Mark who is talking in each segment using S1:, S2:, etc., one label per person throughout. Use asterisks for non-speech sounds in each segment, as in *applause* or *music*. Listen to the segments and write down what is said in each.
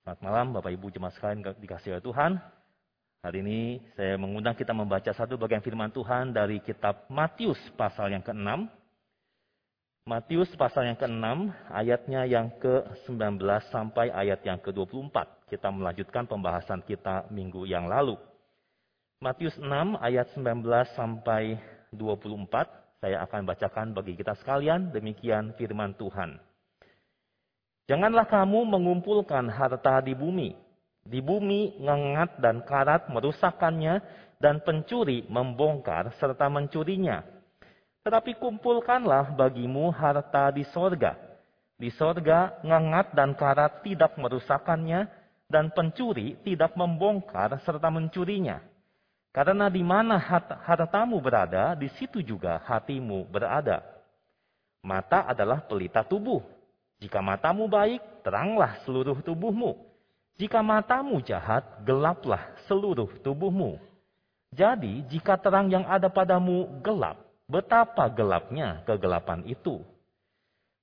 S1: Selamat malam Bapak Ibu jemaat sekalian dikasih oleh Tuhan. Hari ini saya mengundang kita membaca satu bagian firman Tuhan dari kitab Matius pasal yang ke-6. Matius pasal yang ke-6 ayatnya yang ke-19 sampai ayat yang ke-24. Kita melanjutkan pembahasan kita minggu yang lalu. Matius 6 ayat 19 sampai 24 saya akan bacakan bagi kita sekalian demikian firman Tuhan. Janganlah kamu mengumpulkan harta di bumi. Di bumi ngengat dan karat merusakkannya dan pencuri membongkar serta mencurinya. Tetapi kumpulkanlah bagimu harta di sorga. Di sorga ngengat dan karat tidak merusakkannya dan pencuri tidak membongkar serta mencurinya. Karena di mana hartamu berada, di situ juga hatimu berada. Mata adalah pelita tubuh. Jika matamu baik, teranglah seluruh tubuhmu. Jika matamu jahat, gelaplah seluruh tubuhmu. Jadi, jika terang yang ada padamu gelap, betapa gelapnya kegelapan itu.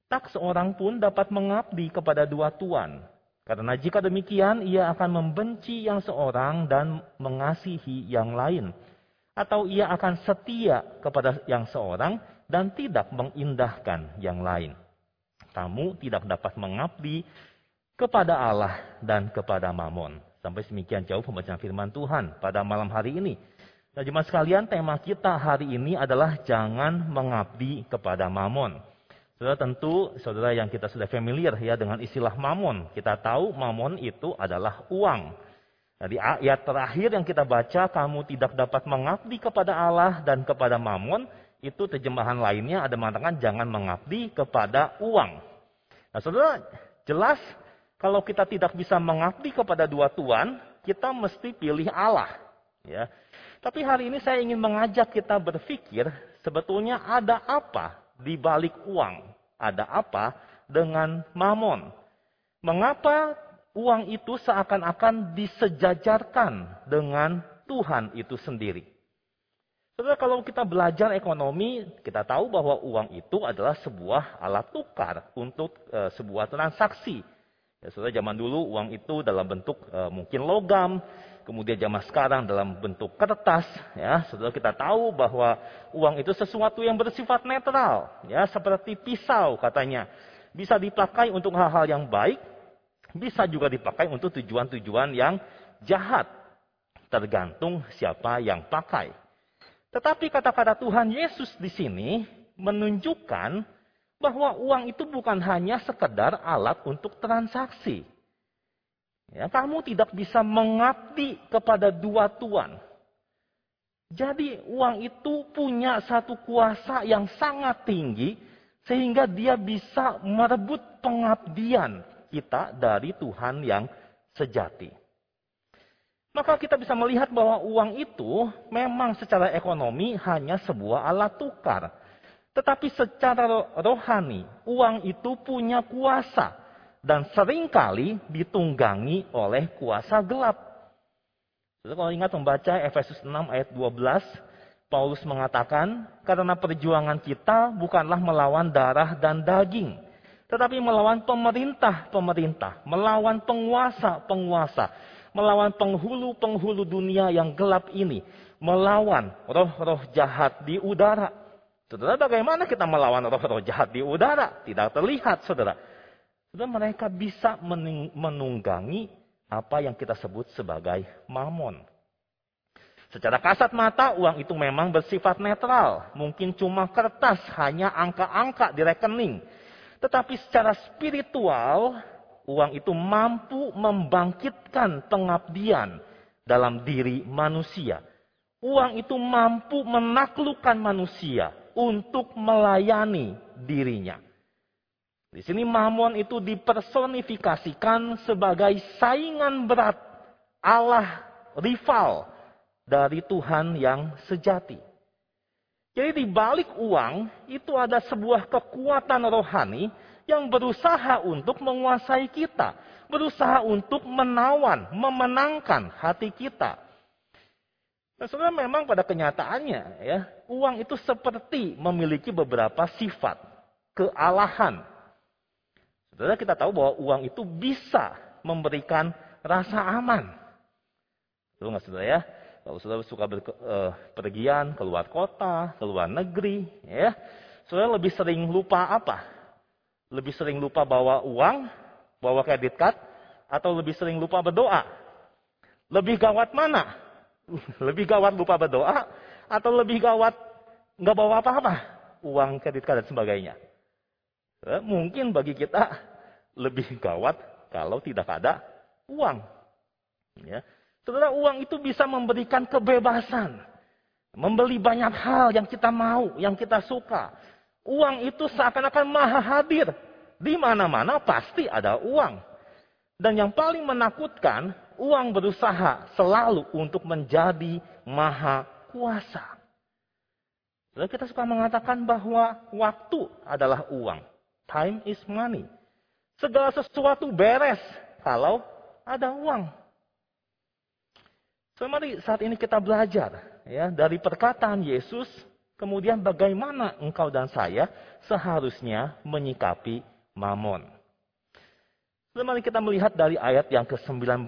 S1: Tak seorang pun dapat mengabdi kepada dua tuan, karena jika demikian ia akan membenci yang seorang dan mengasihi yang lain, atau ia akan setia kepada yang seorang dan tidak mengindahkan yang lain kamu tidak dapat mengabdi kepada Allah dan kepada Mamon. Sampai semikian jauh pembacaan firman Tuhan pada malam hari ini. Nah, jemaat sekalian, tema kita hari ini adalah jangan mengabdi kepada Mamon. Saudara tentu, saudara yang kita sudah familiar ya dengan istilah Mamon. Kita tahu Mamon itu adalah uang. Nah, di ayat terakhir yang kita baca, kamu tidak dapat mengabdi kepada Allah dan kepada Mamon, itu terjemahan lainnya ada mengatakan jangan mengabdi kepada uang. Nah, saudara, jelas kalau kita tidak bisa mengabdi kepada dua tuan, kita mesti pilih Allah. Ya. Tapi hari ini saya ingin mengajak kita berpikir sebetulnya ada apa di balik uang? Ada apa dengan mamon? Mengapa uang itu seakan-akan disejajarkan dengan Tuhan itu sendiri? Saudara, kalau kita belajar ekonomi, kita tahu bahwa uang itu adalah sebuah alat tukar untuk e, sebuah transaksi. Ya, zaman dulu uang itu dalam bentuk e, mungkin logam, kemudian zaman sekarang dalam bentuk kertas. Ya, kita tahu bahwa uang itu sesuatu yang bersifat netral, ya seperti pisau katanya, bisa dipakai untuk hal-hal yang baik, bisa juga dipakai untuk tujuan-tujuan yang jahat, tergantung siapa yang pakai. Tetapi kata-kata Tuhan Yesus di sini menunjukkan bahwa uang itu bukan hanya sekedar alat untuk transaksi. Ya, kamu tidak bisa mengabdi kepada dua tuan. Jadi uang itu punya satu kuasa yang sangat tinggi sehingga dia bisa merebut pengabdian kita dari Tuhan yang sejati. Maka kita bisa melihat bahwa uang itu memang secara ekonomi hanya sebuah alat tukar. Tetapi secara rohani, uang itu punya kuasa. Dan sering kali ditunggangi oleh kuasa gelap. Jadi kalau ingat membaca Efesus 6 ayat 12, Paulus mengatakan, karena perjuangan kita bukanlah melawan darah dan daging, tetapi melawan pemerintah-pemerintah, melawan penguasa-penguasa, melawan penghulu-penghulu dunia yang gelap ini, melawan roh-roh jahat di udara. Saudara, bagaimana kita melawan roh-roh jahat di udara? Tidak terlihat, saudara. Saudara, mereka bisa menunggangi apa yang kita sebut sebagai mamon. Secara kasat mata, uang itu memang bersifat netral. Mungkin cuma kertas, hanya angka-angka di rekening. Tetapi secara spiritual, uang itu mampu membangkitkan pengabdian dalam diri manusia. Uang itu mampu menaklukkan manusia untuk melayani dirinya. Di sini mamon itu dipersonifikasikan sebagai saingan berat Allah rival dari Tuhan yang sejati. Jadi di balik uang itu ada sebuah kekuatan rohani yang berusaha untuk menguasai kita, berusaha untuk menawan, memenangkan hati kita. Nah, sebenarnya memang pada kenyataannya ya, uang itu seperti memiliki beberapa sifat kealahan. Saudara kita tahu bahwa uang itu bisa memberikan rasa aman. Betul nggak saudara ya? Kalau saudara suka berpergian eh, keluar kota, keluar negeri, ya, saudara lebih sering lupa apa? Lebih sering lupa bawa uang, bawa kredit card, atau lebih sering lupa berdoa? Lebih gawat mana? *laughs* Lebih gawat lupa berdoa, atau lebih gawat nggak bawa apa-apa? Uang, kredit card, dan sebagainya. Eh, mungkin bagi kita *laughs* lebih gawat kalau tidak ada uang. Ya. Saudara, uang itu bisa memberikan kebebasan. Membeli banyak hal yang kita mau, yang kita suka. Uang itu seakan-akan maha hadir. Di mana-mana pasti ada uang. Dan yang paling menakutkan, uang berusaha selalu untuk menjadi maha kuasa. Lalu kita suka mengatakan bahwa waktu adalah uang. Time is money. Segala sesuatu beres kalau ada uang. So, saat ini kita belajar ya dari perkataan Yesus, kemudian bagaimana engkau dan saya seharusnya menyikapi mamon. Mari kita melihat dari ayat yang ke-19.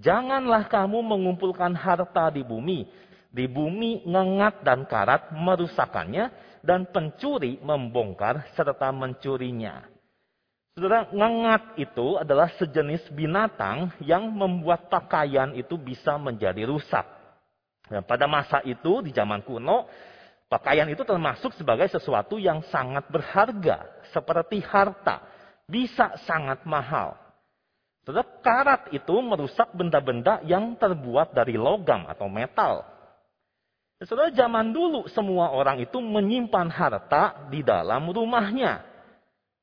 S1: Janganlah kamu mengumpulkan harta di bumi. Di bumi ngengat dan karat merusakannya dan pencuri membongkar serta mencurinya. Saudara, ngengat itu adalah sejenis binatang yang membuat pakaian itu bisa menjadi rusak. Dan pada masa itu, di zaman kuno, pakaian itu termasuk sebagai sesuatu yang sangat berharga, seperti harta, bisa sangat mahal. Saudara, karat itu merusak benda-benda yang terbuat dari logam atau metal. Saudara, zaman dulu semua orang itu menyimpan harta di dalam rumahnya.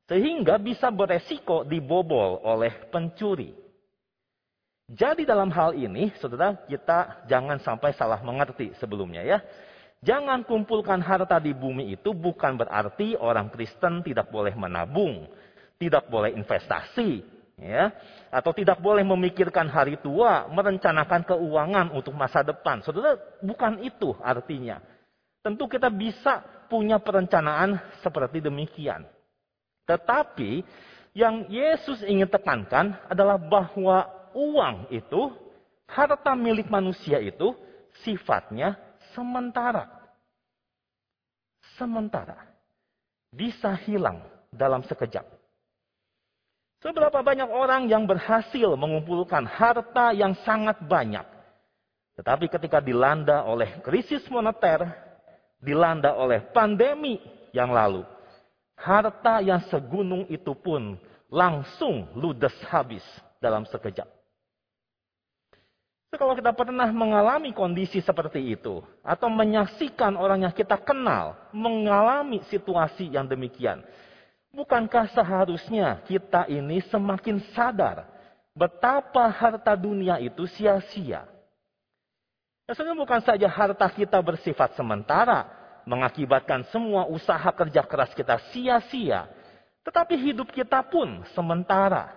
S1: Sehingga bisa beresiko dibobol oleh pencuri. Jadi dalam hal ini, saudara, kita jangan sampai salah mengerti sebelumnya ya. Jangan kumpulkan harta di bumi itu bukan berarti orang Kristen tidak boleh menabung, tidak boleh investasi, ya, atau tidak boleh memikirkan hari tua, merencanakan keuangan untuk masa depan. Saudara, bukan itu artinya. Tentu kita bisa punya perencanaan seperti demikian. Tetapi yang Yesus ingin tekankan adalah bahwa uang itu, harta milik manusia itu sifatnya sementara. Sementara. Bisa hilang dalam sekejap. Seberapa banyak orang yang berhasil mengumpulkan harta yang sangat banyak. Tetapi ketika dilanda oleh krisis moneter, dilanda oleh pandemi yang lalu, Harta yang segunung itu pun langsung ludes habis dalam sekejap. So, kalau kita pernah mengalami kondisi seperti itu, atau menyaksikan orang yang kita kenal mengalami situasi yang demikian, bukankah seharusnya kita ini semakin sadar betapa harta dunia itu sia-sia? Sebenarnya bukan saja harta kita bersifat sementara, mengakibatkan semua usaha kerja keras kita sia-sia. Tetapi hidup kita pun sementara.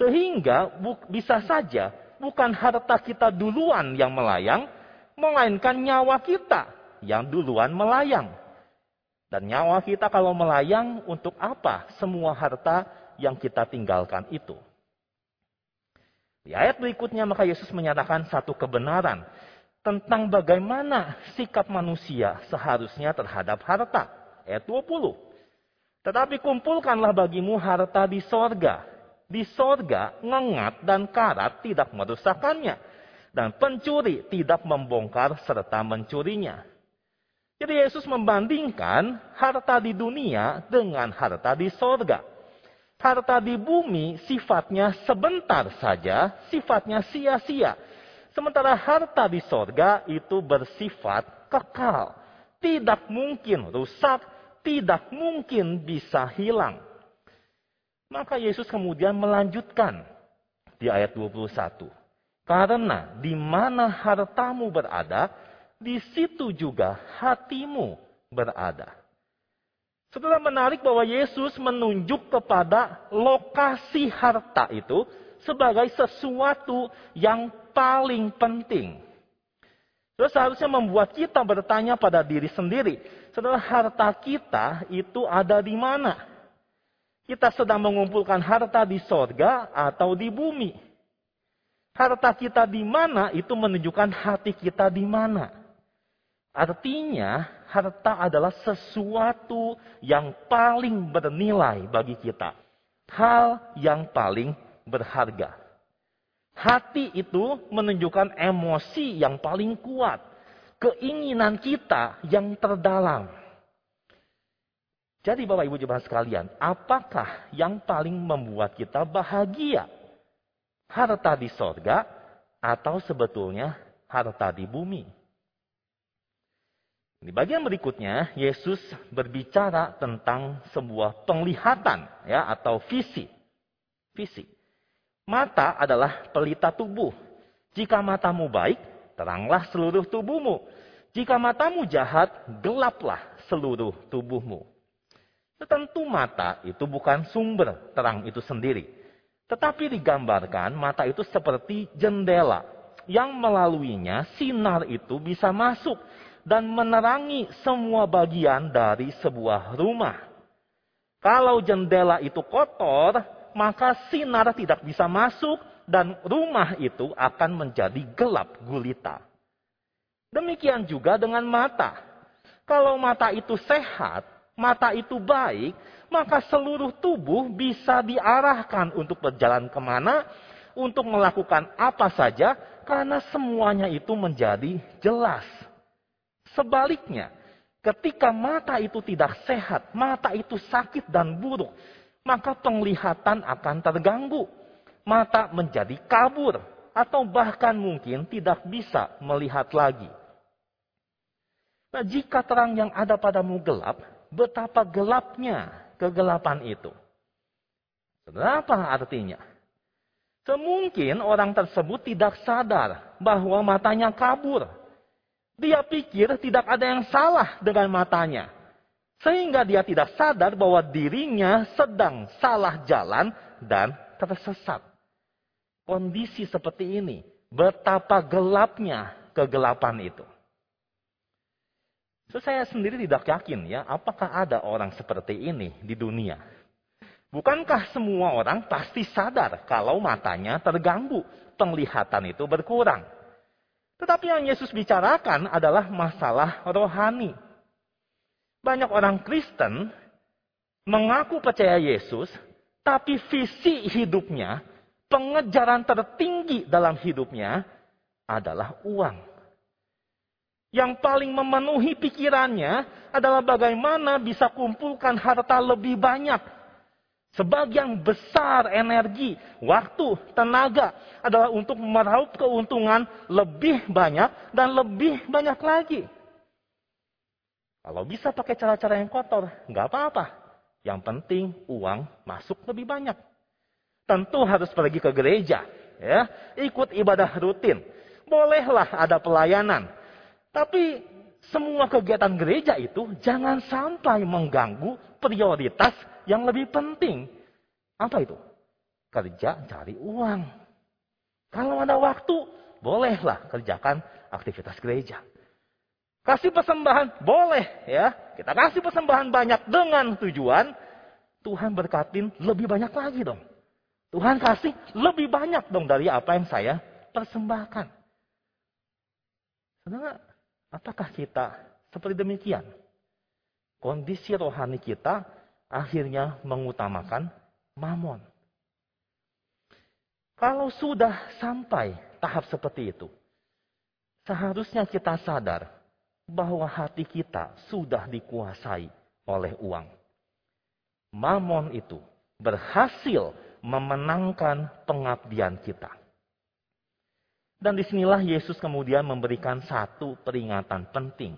S1: Sehingga bisa saja bukan harta kita duluan yang melayang, melainkan nyawa kita yang duluan melayang. Dan nyawa kita kalau melayang untuk apa semua harta yang kita tinggalkan itu? Di ayat berikutnya maka Yesus menyatakan satu kebenaran tentang bagaimana sikap manusia seharusnya terhadap harta. Ayat 20. Tetapi kumpulkanlah bagimu harta di sorga. Di sorga, ngengat dan karat tidak merusakannya. Dan pencuri tidak membongkar serta mencurinya. Jadi Yesus membandingkan harta di dunia dengan harta di sorga. Harta di bumi sifatnya sebentar saja, sifatnya sia-sia Sementara harta di sorga itu bersifat kekal. Tidak mungkin rusak, tidak mungkin bisa hilang. Maka Yesus kemudian melanjutkan di ayat 21. Karena di mana hartamu berada, di situ juga hatimu berada. Setelah menarik bahwa Yesus menunjuk kepada lokasi harta itu sebagai sesuatu yang paling penting. Terus seharusnya membuat kita bertanya pada diri sendiri, setelah harta kita itu ada di mana? Kita sedang mengumpulkan harta di sorga atau di bumi. Harta kita di mana itu menunjukkan hati kita di mana. Artinya, harta adalah sesuatu yang paling bernilai bagi kita. Hal yang paling berharga. Hati itu menunjukkan emosi yang paling kuat. Keinginan kita yang terdalam. Jadi Bapak Ibu jemaat sekalian, apakah yang paling membuat kita bahagia? Harta di sorga atau sebetulnya harta di bumi? Di bagian berikutnya, Yesus berbicara tentang sebuah penglihatan ya atau visi. Visi. Mata adalah pelita tubuh. Jika matamu baik, teranglah seluruh tubuhmu. Jika matamu jahat, gelaplah seluruh tubuhmu. Tentu mata itu bukan sumber terang itu sendiri. Tetapi digambarkan mata itu seperti jendela yang melaluinya sinar itu bisa masuk dan menerangi semua bagian dari sebuah rumah. Kalau jendela itu kotor, maka sinar tidak bisa masuk dan rumah itu akan menjadi gelap gulita. Demikian juga dengan mata. Kalau mata itu sehat, mata itu baik, maka seluruh tubuh bisa diarahkan untuk berjalan ke mana, untuk melakukan apa saja, karena semuanya itu menjadi jelas. Sebaliknya, ketika mata itu tidak sehat, mata itu sakit dan buruk, maka penglihatan akan terganggu. Mata menjadi kabur, atau bahkan mungkin tidak bisa melihat lagi. Nah, jika terang yang ada padamu gelap, betapa gelapnya kegelapan itu. Apa artinya? Semungkin orang tersebut tidak sadar bahwa matanya kabur. Dia pikir tidak ada yang salah dengan matanya. Sehingga dia tidak sadar bahwa dirinya sedang salah jalan dan tersesat. Kondisi seperti ini, betapa gelapnya kegelapan itu. So, saya sendiri tidak yakin ya, apakah ada orang seperti ini di dunia. Bukankah semua orang pasti sadar kalau matanya terganggu, penglihatan itu berkurang. Tetapi yang Yesus bicarakan adalah masalah rohani. Banyak orang Kristen mengaku percaya Yesus, tapi visi hidupnya, pengejaran tertinggi dalam hidupnya adalah uang. Yang paling memenuhi pikirannya adalah bagaimana bisa kumpulkan harta lebih banyak. Sebagian besar energi, waktu, tenaga adalah untuk meraup keuntungan lebih banyak dan lebih banyak lagi. Kalau bisa pakai cara-cara yang kotor, nggak apa-apa. Yang penting uang masuk lebih banyak. Tentu harus pergi ke gereja, ya, ikut ibadah rutin. Bolehlah ada pelayanan, tapi semua kegiatan gereja itu jangan sampai mengganggu prioritas yang lebih penting. Apa itu? Kerja cari uang. Kalau ada waktu, bolehlah kerjakan aktivitas gereja. Kasih persembahan, boleh ya. Kita kasih persembahan banyak dengan tujuan Tuhan berkatin lebih banyak lagi dong. Tuhan kasih lebih banyak dong dari apa yang saya persembahkan. Saudara, Apakah kita seperti demikian? Kondisi rohani kita akhirnya mengutamakan mamon. Kalau sudah sampai tahap seperti itu, seharusnya kita sadar bahwa hati kita sudah dikuasai oleh uang. Mamon itu berhasil memenangkan pengabdian kita. Dan di sinilah Yesus kemudian memberikan satu peringatan penting.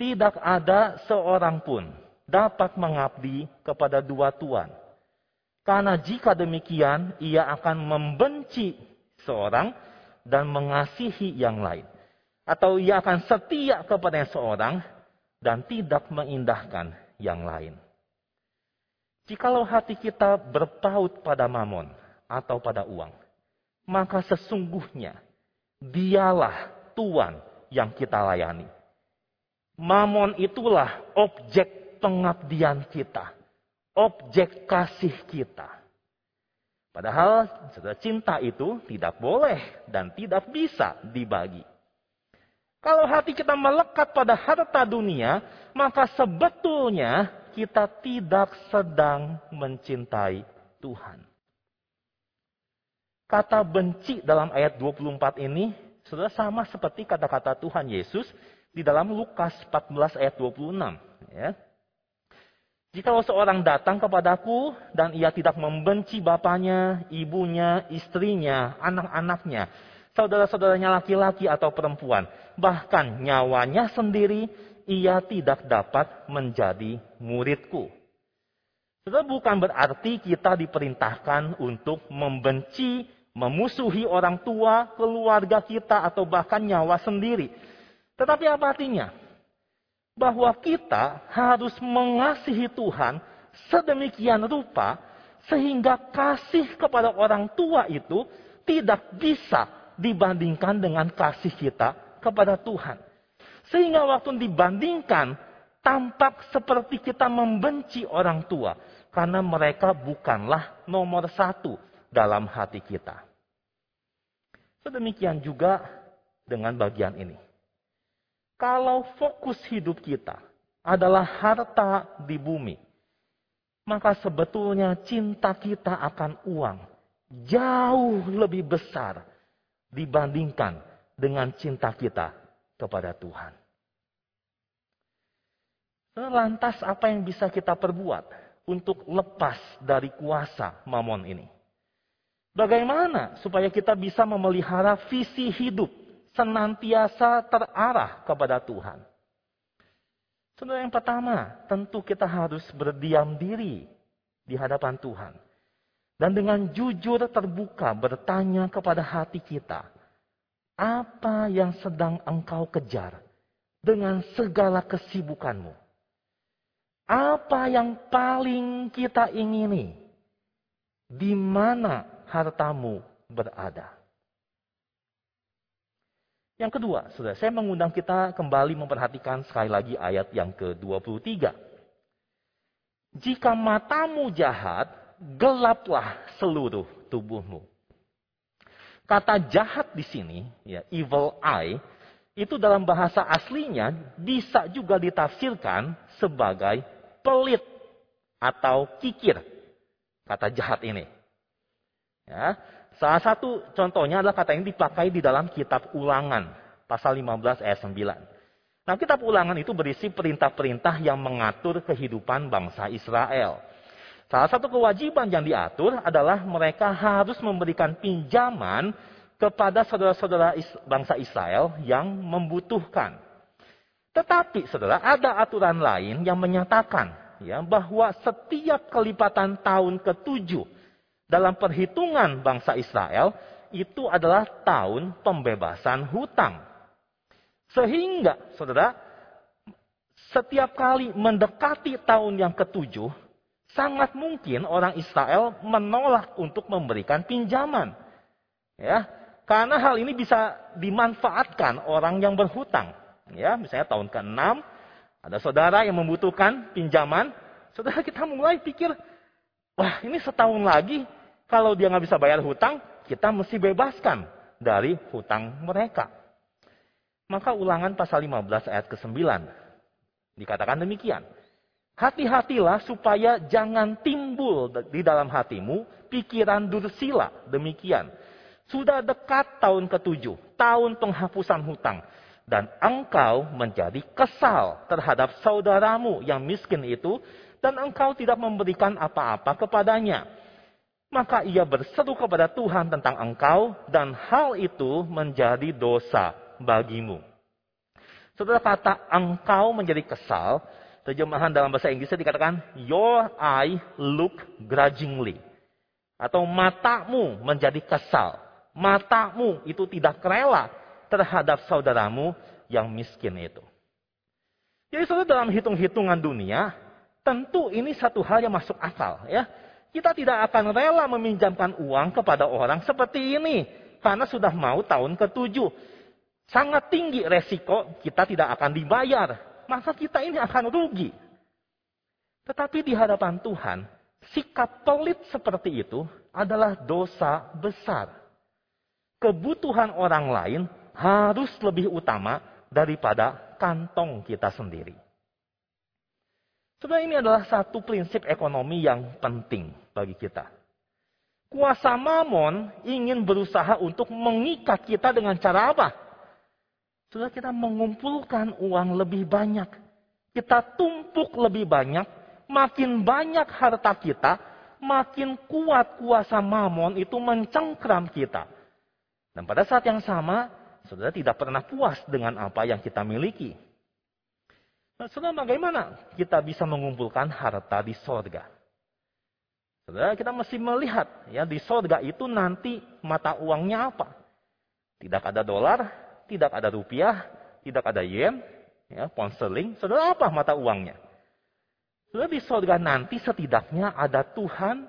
S1: Tidak ada seorang pun dapat mengabdi kepada dua tuan. Karena jika demikian, ia akan membenci seorang dan mengasihi yang lain. Atau ia akan setia kepada seorang dan tidak mengindahkan yang lain. Jikalau hati kita berpaut pada mamon atau pada uang, maka sesungguhnya dialah Tuhan yang kita layani. Mamon itulah objek pengabdian kita. objek kasih kita. Padahal saudara cinta itu tidak boleh dan tidak bisa dibagi. Kalau hati kita melekat pada harta dunia, maka sebetulnya kita tidak sedang mencintai Tuhan. Kata benci dalam ayat 24 ini sudah sama seperti kata-kata Tuhan Yesus di dalam Lukas 14 ayat 26. Ya. Jika seorang datang kepadaku dan ia tidak membenci bapaknya, ibunya, istrinya, anak-anaknya, saudara-saudaranya laki-laki atau perempuan, bahkan nyawanya sendiri, ia tidak dapat menjadi muridku. Itu bukan berarti kita diperintahkan untuk membenci, memusuhi orang tua, keluarga kita, atau bahkan nyawa sendiri. Tetapi apa artinya? bahwa kita harus mengasihi Tuhan sedemikian rupa sehingga kasih kepada orang tua itu tidak bisa dibandingkan dengan kasih kita kepada Tuhan. Sehingga waktu dibandingkan tampak seperti kita membenci orang tua karena mereka bukanlah nomor satu dalam hati kita. Sedemikian juga dengan bagian ini. Kalau fokus hidup kita adalah harta di bumi, maka sebetulnya cinta kita akan uang jauh lebih besar dibandingkan dengan cinta kita kepada Tuhan. Lantas apa yang bisa kita perbuat untuk lepas dari kuasa mamon ini? Bagaimana supaya kita bisa memelihara visi hidup senantiasa terarah kepada Tuhan. Saudara yang pertama, tentu kita harus berdiam diri di hadapan Tuhan. Dan dengan jujur terbuka bertanya kepada hati kita, apa yang sedang engkau kejar dengan segala kesibukanmu? Apa yang paling kita ingini? Di mana hartamu berada? Yang kedua, sudah saya mengundang kita kembali memperhatikan sekali lagi ayat yang ke-23. Jika matamu jahat, gelaplah seluruh tubuhmu. Kata jahat di sini, ya, evil eye, itu dalam bahasa aslinya bisa juga ditafsirkan sebagai pelit atau kikir. Kata jahat ini. Ya, Salah satu contohnya adalah kata ini dipakai di dalam kitab ulangan. Pasal 15 ayat 9. Nah kitab ulangan itu berisi perintah-perintah yang mengatur kehidupan bangsa Israel. Salah satu kewajiban yang diatur adalah mereka harus memberikan pinjaman kepada saudara-saudara bangsa Israel yang membutuhkan. Tetapi saudara, ada aturan lain yang menyatakan ya bahwa setiap kelipatan tahun ketujuh dalam perhitungan bangsa Israel itu adalah tahun pembebasan hutang. Sehingga, saudara, setiap kali mendekati tahun yang ketujuh, sangat mungkin orang Israel menolak untuk memberikan pinjaman. Ya, karena hal ini bisa dimanfaatkan orang yang berhutang. Ya, misalnya tahun ke-6 ada saudara yang membutuhkan pinjaman, saudara kita mulai pikir, wah ini setahun lagi kalau dia nggak bisa bayar hutang, kita mesti bebaskan dari hutang mereka. Maka ulangan pasal 15 ayat ke-9 dikatakan demikian. Hati-hatilah supaya jangan timbul di dalam hatimu pikiran dursila demikian. Sudah dekat tahun ketujuh, tahun penghapusan hutang. Dan engkau menjadi kesal terhadap saudaramu yang miskin itu. Dan engkau tidak memberikan apa-apa kepadanya maka ia berseru kepada Tuhan tentang engkau dan hal itu menjadi dosa bagimu. Setelah kata engkau menjadi kesal, terjemahan dalam bahasa Inggrisnya dikatakan your eye look grudgingly. Atau matamu menjadi kesal. Matamu itu tidak rela terhadap saudaramu yang miskin itu. Jadi saudara dalam hitung-hitungan dunia, tentu ini satu hal yang masuk akal ya kita tidak akan rela meminjamkan uang kepada orang seperti ini. Karena sudah mau tahun ketujuh. Sangat tinggi resiko kita tidak akan dibayar. Maka kita ini akan rugi. Tetapi di hadapan Tuhan, sikap pelit seperti itu adalah dosa besar. Kebutuhan orang lain harus lebih utama daripada kantong kita sendiri. Sebenarnya ini adalah satu prinsip ekonomi yang penting bagi kita. Kuasa mamon ingin berusaha untuk mengikat kita dengan cara apa? Sudah kita mengumpulkan uang lebih banyak. Kita tumpuk lebih banyak. Makin banyak harta kita, makin kuat kuasa mamon itu mencengkram kita. Dan pada saat yang sama, saudara tidak pernah puas dengan apa yang kita miliki. Nah, saudara bagaimana kita bisa mengumpulkan harta di sorga? Saudara kita mesti melihat ya di sorga itu nanti mata uangnya apa? Tidak ada dolar, tidak ada rupiah, tidak ada yen, ya, pound. Saudara apa mata uangnya? Saudara di sorga nanti setidaknya ada Tuhan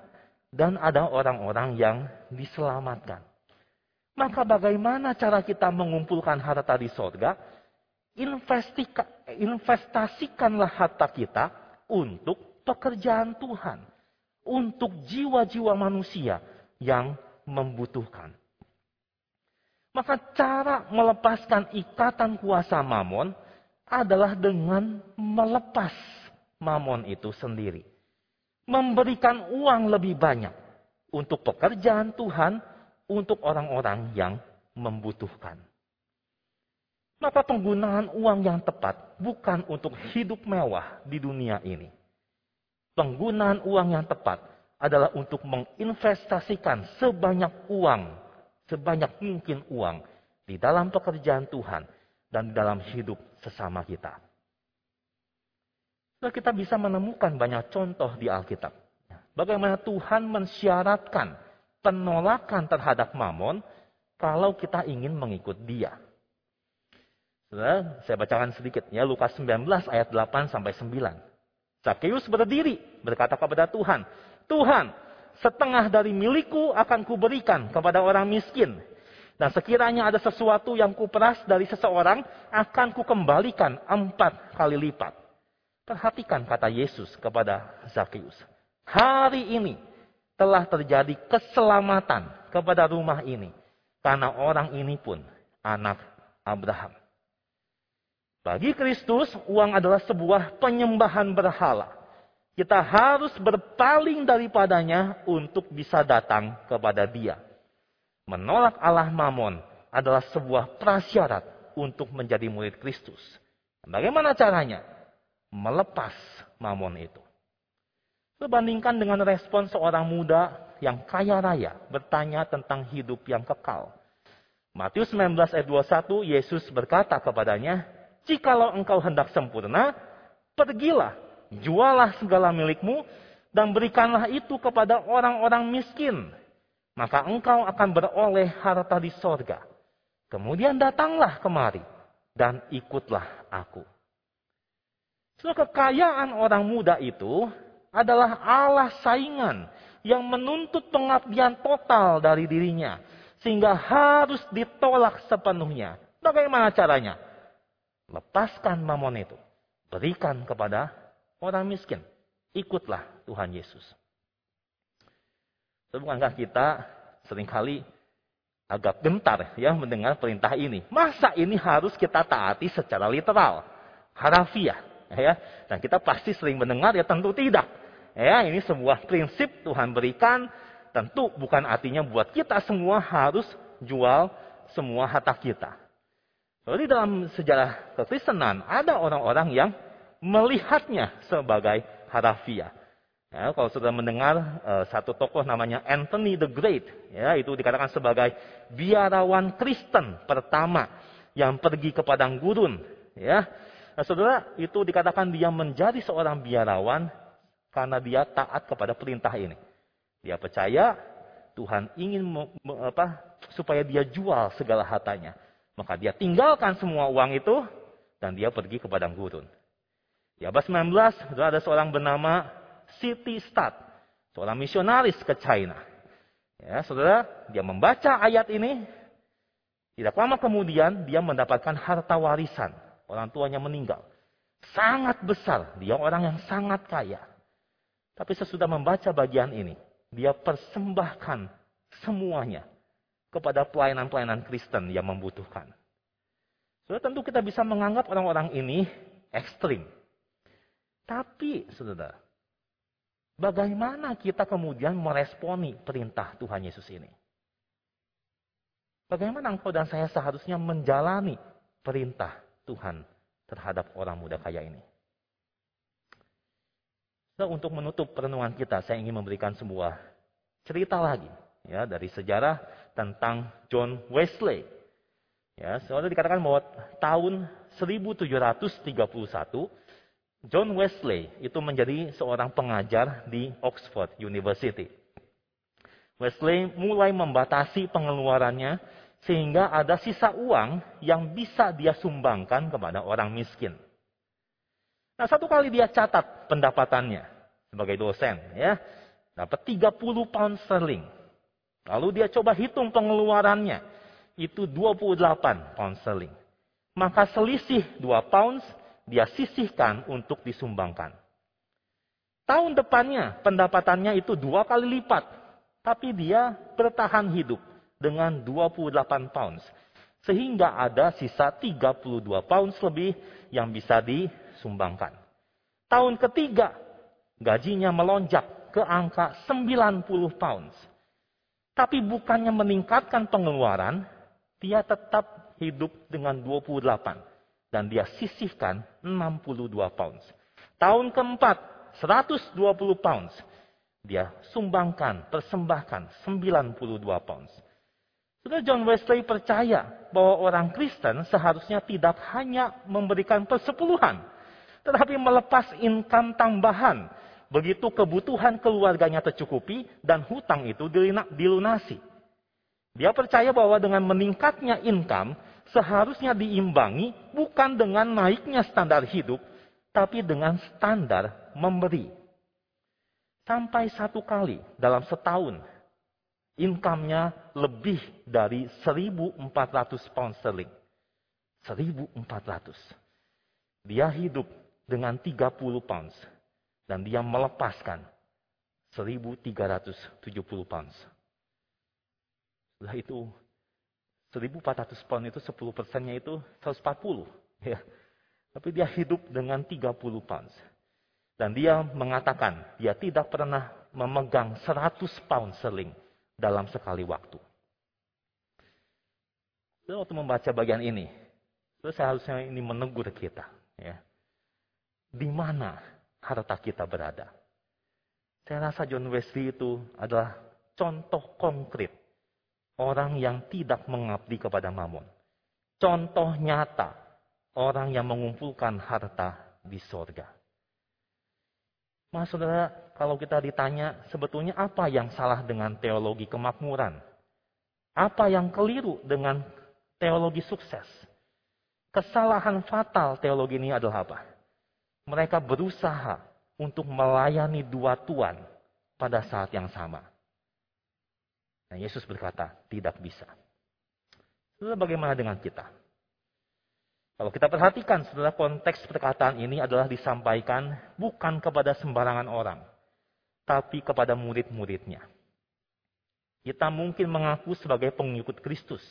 S1: dan ada orang-orang yang diselamatkan. Maka bagaimana cara kita mengumpulkan harta di sorga? investasikanlah harta kita untuk pekerjaan Tuhan, untuk jiwa-jiwa manusia yang membutuhkan. Maka cara melepaskan ikatan kuasa mamon adalah dengan melepas mamon itu sendiri. Memberikan uang lebih banyak untuk pekerjaan Tuhan, untuk orang-orang yang membutuhkan. Maka penggunaan uang yang tepat bukan untuk hidup mewah di dunia ini. Penggunaan uang yang tepat adalah untuk menginvestasikan sebanyak uang, sebanyak mungkin uang di dalam pekerjaan Tuhan dan di dalam hidup sesama kita. Nah, kita bisa menemukan banyak contoh di Alkitab. Bagaimana Tuhan mensyaratkan penolakan terhadap mamon kalau kita ingin mengikut dia. Saya bacakan sedikit ya Lukas 19 ayat 8 sampai 9. Zakheus berdiri berkata kepada Tuhan, "Tuhan, setengah dari milikku akan kuberikan kepada orang miskin. Dan sekiranya ada sesuatu yang kuperas dari seseorang, akan kukembalikan empat kali lipat." Perhatikan kata Yesus kepada Zakheus. Hari ini telah terjadi keselamatan kepada rumah ini. Karena orang ini pun anak Abraham. Bagi Kristus, uang adalah sebuah penyembahan berhala. Kita harus berpaling daripadanya untuk bisa datang kepada Dia. Menolak Allah Mamon adalah sebuah prasyarat untuk menjadi murid Kristus. Bagaimana caranya? Melepas Mamon itu. Sebandingkan dengan respon seorang muda yang kaya raya bertanya tentang hidup yang kekal. Matius 19 ayat 21, Yesus berkata kepadanya, Jikalau engkau hendak sempurna, pergilah, jualah segala milikmu, dan berikanlah itu kepada orang-orang miskin. Maka engkau akan beroleh harta di sorga. Kemudian datanglah kemari, dan ikutlah aku. So, kekayaan orang muda itu adalah Allah saingan yang menuntut pengabdian total dari dirinya. Sehingga harus ditolak sepenuhnya. Bagaimana caranya? Lepaskan mamon itu. Berikan kepada orang miskin. Ikutlah Tuhan Yesus. Bukankah kita sering kali agak gentar ya mendengar perintah ini. Masa ini harus kita taati secara literal, harafiah, ya. Dan kita pasti sering mendengar ya tentu tidak. Ya, ini sebuah prinsip Tuhan berikan, tentu bukan artinya buat kita semua harus jual semua harta kita. Jadi dalam sejarah kekristenan ada orang-orang yang melihatnya sebagai harafiah. Ya, kalau sudah mendengar uh, satu tokoh namanya Anthony the Great, ya itu dikatakan sebagai biarawan Kristen pertama yang pergi ke padang gurun, ya. Nah, saudara, itu dikatakan dia menjadi seorang biarawan karena dia taat kepada perintah ini. Dia percaya Tuhan ingin apa, supaya dia jual segala hartanya. Maka dia tinggalkan semua uang itu dan dia pergi ke padang gurun. Di abad 19 ada seorang bernama City Stat, seorang misionaris ke China. Ya, saudara, dia membaca ayat ini. Tidak lama kemudian dia mendapatkan harta warisan. Orang tuanya meninggal. Sangat besar, dia orang yang sangat kaya. Tapi sesudah membaca bagian ini, dia persembahkan semuanya kepada pelayanan-pelayanan Kristen yang membutuhkan. Sudah tentu kita bisa menganggap orang-orang ini ekstrim. Tapi, saudara, bagaimana kita kemudian meresponi perintah Tuhan Yesus ini? Bagaimana engkau dan saya seharusnya menjalani perintah Tuhan terhadap orang muda kaya ini? So, untuk menutup perenungan kita, saya ingin memberikan sebuah cerita lagi ya dari sejarah tentang John Wesley. Ya, soalnya dikatakan bahwa tahun 1731 John Wesley itu menjadi seorang pengajar di Oxford University. Wesley mulai membatasi pengeluarannya sehingga ada sisa uang yang bisa dia sumbangkan kepada orang miskin. Nah, satu kali dia catat pendapatannya sebagai dosen, ya. Dapat 30 pound sterling. Lalu dia coba hitung pengeluarannya. Itu 28 pound sterling. Maka selisih 2 pounds dia sisihkan untuk disumbangkan. Tahun depannya pendapatannya itu dua kali lipat. Tapi dia bertahan hidup dengan 28 pounds. Sehingga ada sisa 32 pounds lebih yang bisa di sumbangkan. Tahun ketiga, gajinya melonjak ke angka 90 pounds. Tapi bukannya meningkatkan pengeluaran, dia tetap hidup dengan 28. Dan dia sisihkan 62 pounds. Tahun keempat, 120 pounds. Dia sumbangkan, persembahkan 92 pounds. Sudah John Wesley percaya bahwa orang Kristen seharusnya tidak hanya memberikan persepuluhan, tetapi melepas income tambahan. Begitu kebutuhan keluarganya tercukupi dan hutang itu dilunasi. Dia percaya bahwa dengan meningkatnya income seharusnya diimbangi bukan dengan naiknya standar hidup, tapi dengan standar memberi. Sampai satu kali dalam setahun income-nya lebih dari 1.400 pound sterling. 1.400. Dia hidup dengan 30 pounds. Dan dia melepaskan 1.370 pounds. Setelah itu, 1.400 pound itu 10 persennya itu 140. Ya. Tapi dia hidup dengan 30 pounds. Dan dia mengatakan, dia tidak pernah memegang 100 pound sterling dalam sekali waktu. Lalu waktu membaca bagian ini, terus seharusnya ini menegur kita. Ya. Di mana harta kita berada? Saya rasa John Wesley itu adalah contoh konkret orang yang tidak mengabdi kepada mamon. Contoh nyata orang yang mengumpulkan harta di sorga. Mas saudara, kalau kita ditanya sebetulnya apa yang salah dengan teologi kemakmuran? Apa yang keliru dengan teologi sukses? Kesalahan fatal teologi ini adalah apa? Mereka berusaha untuk melayani dua tuan pada saat yang sama. Nah, Yesus berkata, tidak bisa. Lalu bagaimana dengan kita? Kalau kita perhatikan, setelah konteks perkataan ini adalah disampaikan bukan kepada sembarangan orang, tapi kepada murid-muridnya. Kita mungkin mengaku sebagai pengikut Kristus.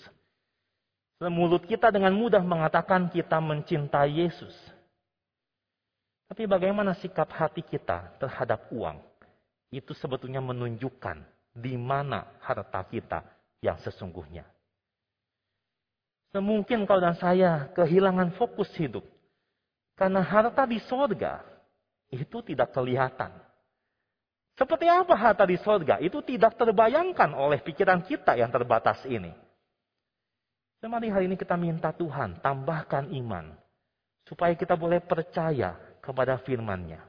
S1: Mulut kita dengan mudah mengatakan kita mencintai Yesus. Tapi bagaimana sikap hati kita terhadap uang? Itu sebetulnya menunjukkan di mana harta kita yang sesungguhnya. Semungkin kau dan saya kehilangan fokus hidup. Karena harta di sorga itu tidak kelihatan. Seperti apa harta di sorga? Itu tidak terbayangkan oleh pikiran kita yang terbatas ini. Mari hari ini kita minta Tuhan tambahkan iman. Supaya kita boleh percaya kepada firman-Nya.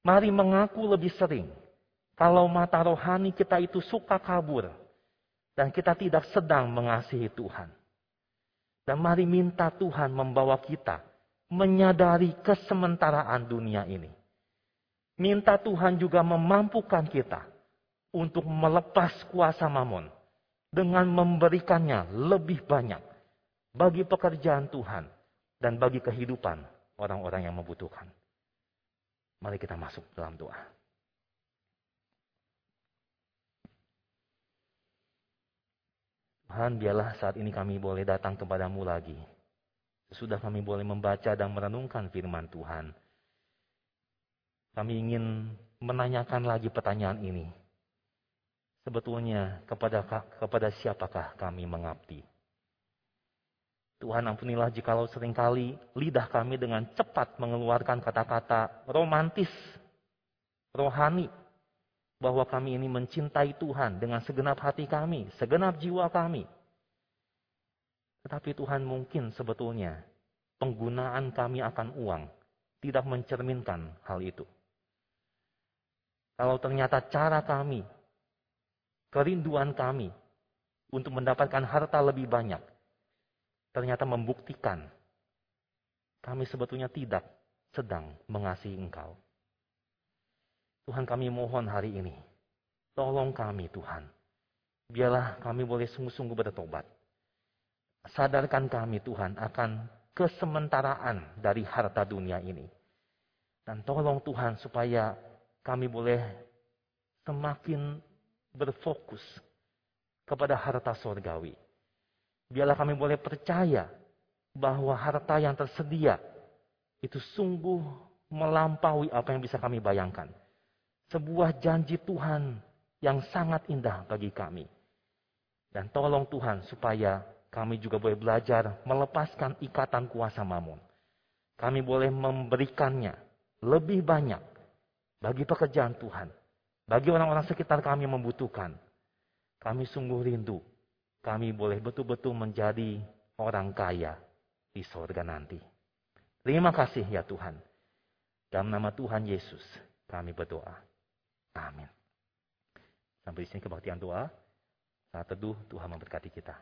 S1: Mari mengaku lebih sering. Kalau mata rohani kita itu suka kabur. Dan kita tidak sedang mengasihi Tuhan. Dan mari minta Tuhan membawa kita menyadari kesementaraan dunia ini. Minta Tuhan juga memampukan kita untuk melepas kuasa mamon dengan memberikannya lebih banyak bagi pekerjaan Tuhan dan bagi kehidupan orang-orang yang membutuhkan. Mari kita masuk dalam doa. Tuhan, biarlah saat ini kami boleh datang kepadamu lagi. Sesudah kami boleh membaca dan merenungkan firman Tuhan. Kami ingin menanyakan lagi pertanyaan ini. Sebetulnya kepada kepada siapakah kami mengabdi? Tuhan ampunilah jikalau sering kali lidah kami dengan cepat mengeluarkan kata-kata romantis, rohani, bahwa kami ini mencintai Tuhan dengan segenap hati kami, segenap jiwa kami. Tetapi Tuhan mungkin sebetulnya penggunaan kami akan uang tidak mencerminkan hal itu. Kalau ternyata cara kami, kerinduan kami untuk mendapatkan harta lebih banyak, ternyata membuktikan kami sebetulnya tidak sedang mengasihi Engkau. Tuhan kami mohon hari ini, tolong kami Tuhan. Biarlah kami boleh sungguh-sungguh bertobat. Sadarkan kami Tuhan akan kesementaraan dari harta dunia ini. Dan tolong Tuhan supaya kami boleh semakin berfokus kepada harta sorgawi Biarlah kami boleh percaya bahwa harta yang tersedia itu sungguh melampaui apa yang bisa kami bayangkan. Sebuah janji Tuhan yang sangat indah bagi kami. Dan tolong Tuhan supaya kami juga boleh belajar melepaskan ikatan kuasa mamun. Kami boleh memberikannya lebih banyak bagi pekerjaan Tuhan. Bagi orang-orang sekitar kami yang membutuhkan. Kami sungguh rindu kami boleh betul-betul menjadi orang kaya di sorga nanti. Terima kasih ya Tuhan. Dalam nama Tuhan Yesus kami berdoa. Amin. Sampai di sini kebaktian doa. Saat teduh Tuhan memberkati kita.